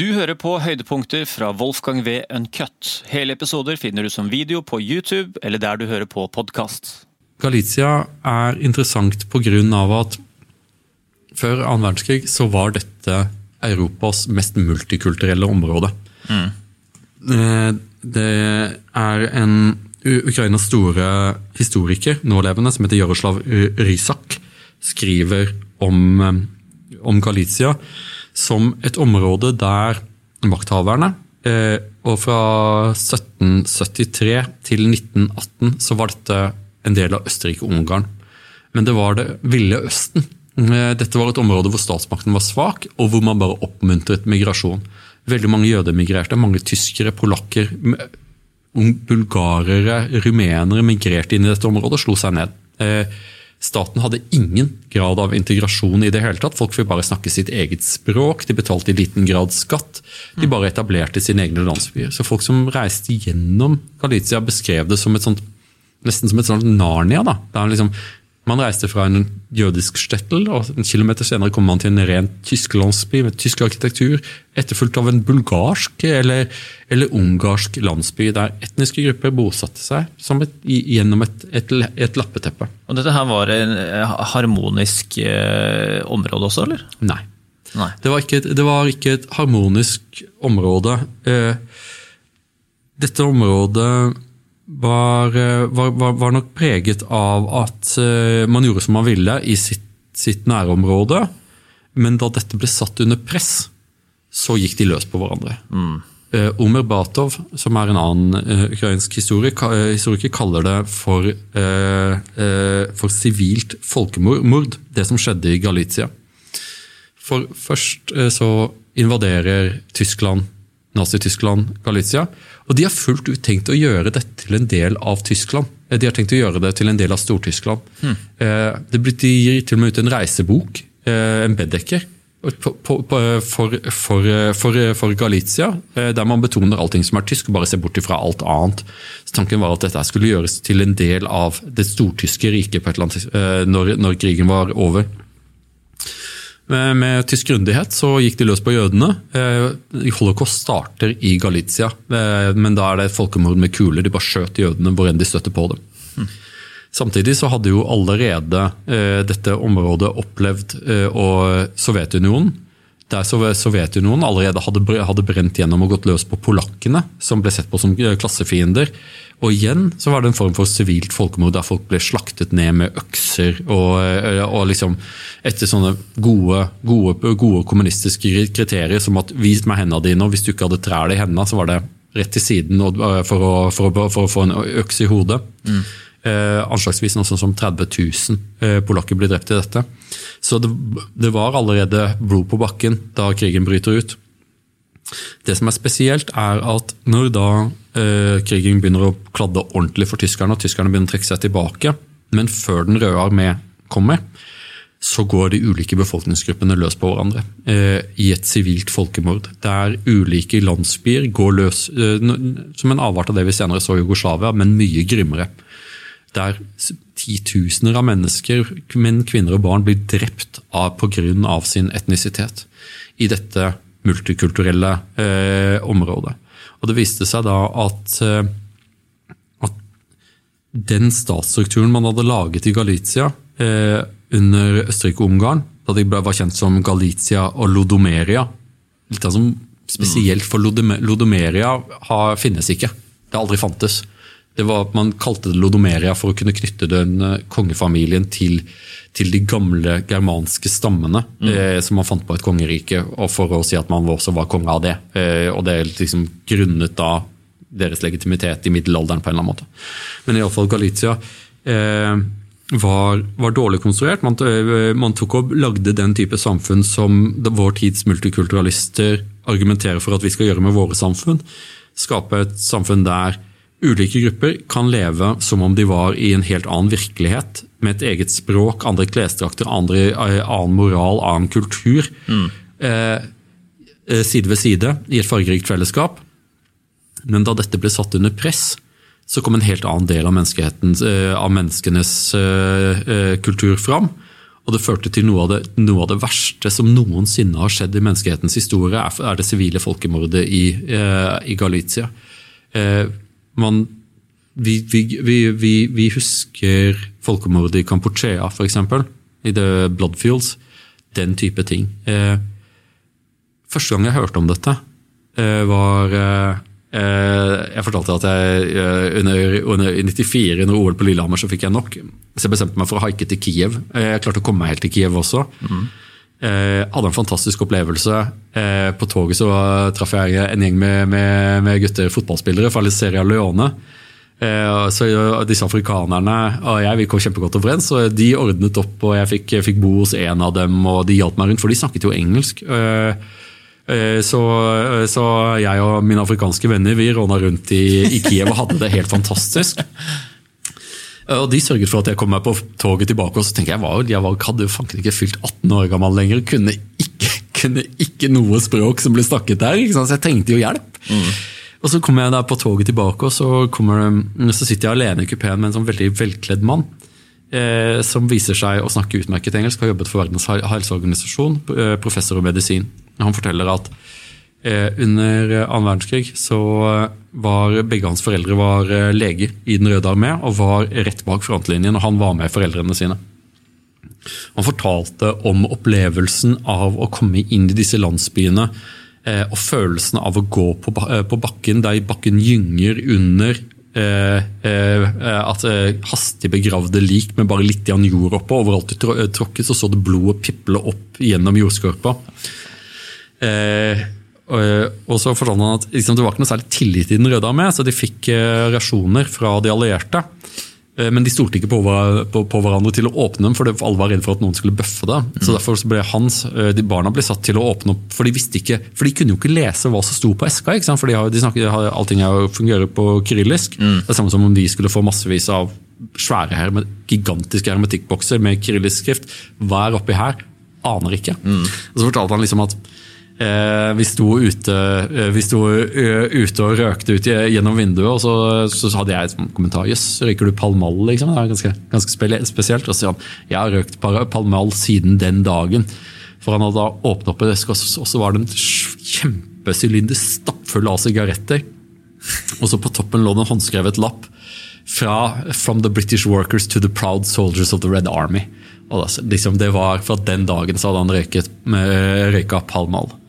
Du hører på høydepunkter fra Wolfgang V. Uncut. Hele episoder finner du som video på YouTube eller der du hører på podkast. Galicia er interessant pga. at før annen verdenskrig så var dette Europas mest multikulturelle område. Mm. Det er en Ukrainas store historiker, nålevende, som heter Jaroslav Rysak, skriver om, eh, om Galizia som et område der makthaverne eh, Og fra 1773 til 1918 så var dette en del av Østerrike-Ungarn. Men det var det ville Østen. Eh, Dette var et område hvor statsmakten var svak, og hvor man bare oppmuntret migrasjon. Veldig mange jøder migrerte, mange tyskere, polakker, bulgarere, rumenere migrerte inn i dette området og slo seg ned. Staten hadde ingen grad av integrasjon i det hele tatt. Folk fikk bare snakke sitt eget språk, de betalte i liten grad skatt. De bare etablerte sine egne landsbyer. Så folk som reiste gjennom Galicia, beskrev det som et sånt nesten som et sånt Narnia. da. Det er liksom, man reiste fra en jødisk stettel, og en kilometer senere kom man til en ren tysk landsby med tysk arkitektur, etterfulgt av en bulgarsk eller, eller ungarsk landsby, der etniske grupper bosatte seg som et, gjennom et, et, et lappeteppe. Og dette her var en eh, harmonisk eh, område også, eller? Nei. Nei. Det var ikke et, det var ikke et harmonisk område. Eh, dette området var, eh, var, var, var nok preget av at eh, man gjorde som man ville i sitt, sitt nærområde, men da dette ble satt under press, så gikk de løs på hverandre. Mm. Omer Batov, som er en annen eh, ukrainsk historiker, eh, historiker, kaller det for, eh, eh, for sivilt folkemord, det som skjedde i Galicia. For først eh, så invaderer Tyskland, Nazi-Tyskland, Galicia. Og de har fullt ut tenkt å gjøre dette til en del av Tyskland. Eh, De har tenkt å gjøre det til en del av Stor-Tyskland. Hmm. Det De gir til og med ut en reisebok, eh, en på- for, for, for, for Galizia, eh, der man betoner allting som er tysk, og bare ser bort ifra alt annet. Så Tanken var at dette skulle gjøres til en del av det stortyske riket eh, når, når krigen var over. Med, med tysk grundighet så gikk de løs på jødene. Eh, Holocaust starter i Galicia, eh, men da er det et folkemord med kuler. De bare skjøt jødene hvor enn de støtte på dem. Samtidig så hadde jo allerede eh, dette området opplevd eh, og Sovjetunionen. Der Sov- Sovjetunionen allerede hadde, brent gjennom og gått løs på polakkene, som ble sett på som eh, klassefiender. Og igjen så var det en form for sivilt folkemord der folk ble slaktet ned med økser. Og, eh, og liksom etter sånne gode, gode, gode kommunistiske kriterier som at vis meg hendene dine, og hvis du ikke hadde trær i hendene, så var det rett til siden eh, for, å, for, å, for å få en øks i hodet. Eh, anslagsvis noe sånn som 30 000 eh, polakker blir drept i dette. Så det, det var allerede blod på bakken da krigen bryter ut. Det som er spesielt, er at når da eh, krigen begynner å kladde ordentlig for tyskerne, og tyskerne begynner å trekke seg tilbake, men før Den røde armé kommer, så går de ulike befolkningsgruppene løs på hverandre eh, i et sivilt folkemord. Der ulike landsbyer går løs, eh, som en avart av det vi senere så i Jugoslavia, men mye grimmere. Der titusener av mennesker, menn, kvinner og barn, blir drept pga. sin etnisitet i dette multikulturelle eh, området. Og Det viste seg da at, eh, at den statsstrukturen man hadde laget i Galicia eh, under Østerrike-Ungarn, da de var kjent som Galicia og Lodomeria litt av som Spesielt for Lodomeria har, finnes ikke. Det har aldri fantes. Det var, man kalte det Lodomeria for å kunne knytte den eh, kongefamilien til, til de gamle germanske stammene eh, som man fant på et kongerike, og for å si at man også var konge av det. Eh, og det er liksom grunnet da deres legitimitet i middelalderen på en eller annen måte. Men iallfall Galicia eh, var, var dårlig konstruert. Man, eh, man tok og lagde den type samfunn som vår tids multikulturalister argumenterer for at vi skal gjøre med våre samfunn. Skape et samfunn der ulike grupper kan leve som om de var i en helt annen virkelighet, med et eget språk, andre klesdrakter, andre, eh, annen moral, annen kultur. Mm. eh, side ved side i et fargerikt fellesskap. Men da dette ble satt under press, så kom en helt annen del av, eh, av menneskenes eh, eh, kultur fram. og det førte til noe av det, noe av det verste som noensinne har skjedd i menneskehetens historie, er, er det sivile folkemordet i, eh, i Galicia. Eh, man, vi, vi, vi, vi, husker folkemordet i Kampuchea, f.eks. I The Bloodfields. Den type ting. Eh, første gang jeg hørte om dette, eh, var eh, Eh, jeg fortalte at jeg eh, under, under 94, under OL på Lillehammer, så fikk jeg nok. Så jeg bestemte meg for å haike til Kiev. Eh, jeg klarte å komme meg helt til Kiev også. Mm. Hadde en fantastisk opplevelse. på toget så traff jeg en gjeng med, med, med gutter, fotballspillere fra Liceria Leone. Så disse afrikanerne og jeg vi kom kjempegodt overens. og De ordnet opp, og jeg fikk, fikk bo hos en av dem, og de hjalp meg rundt, for de snakket jo engelsk. Eh, så, eh, så, jeg og mine afrikanske venner vi råna rundt i, i, Kiev og hadde det helt fantastisk. Og De sørget for at jeg kom meg på toget tilbake. og så tenker Jeg var, jeg var, hadde jo fanken ikke fylt 18 år gammel lenger. Kunne ikke, kunne ikke noe språk som ble snakket der. Så jeg trengte jo hjelp. Mm. Og Så kommer jeg der på toget tilbake, og så, kommer, så sitter jeg alene i kupeen med en sånn veldig velkledd mann. Eh, som viser seg å snakke utmerket engelsk, har jobbet for Verdens helseorganisasjon, eh, professor i medisin. Han forteller at under annen verdenskrig så var begge hans foreldre var leger i Den røde armé og var rett bak frontlinjen, og han var med foreldrene sine. Han fortalte om opplevelsen av å komme inn i disse landsbyene og følelsen av å gå på bakken der bakken gynger under Eh, eh, at eh, hastig begravde lik med bare litt jord oppå. Overalt det tråkket, så så det blodet piple opp gjennom jordskorpa. Og så fortalte han at liksom, Det var ikke noe særlig tillit i Den røde armé, så de fikk rasjoner fra de allierte. Eh, men de stolte ikke på, på, på, hverandre til å åpne dem, for alle var redde for at noen skulle bøffe det. Mm. Så derfor ble hans, eh, de Barna ble satt til å åpne opp, for de visste ikke, for de kunne jo ikke lese hva som sto på eska. ikke sant? For de, har, de snakker, Allting fungerer på kyrillisk. Mm. Det er samme som om de skulle få massevis av svære herme, gigantiske hermetikkbokser med kyrillisk skrift. Hva er oppi her? Aner ikke. Mm. Og Så fortalte han liksom at Eh, vi sto ute, eh, vi sto eh, ute og røkte ut gjennom vinduet, og så, så hadde jeg et kommentar. Jøss, røyker du palmall? Liksom? Det er ganske, ganske spesielt. Og så sier han jeg har røkt palmall siden den dagen. For han hadde da åpnet opp en eske, og så var det en kjempesylinder stappfull av sigaretter. Og så på toppen lå det en håndskrevet lapp fra 'From the British Workers to the Proud Soldiers of the Red Army'. Og da, liksom, det var Fra den dagen så hadde han røyket, røyka palmall.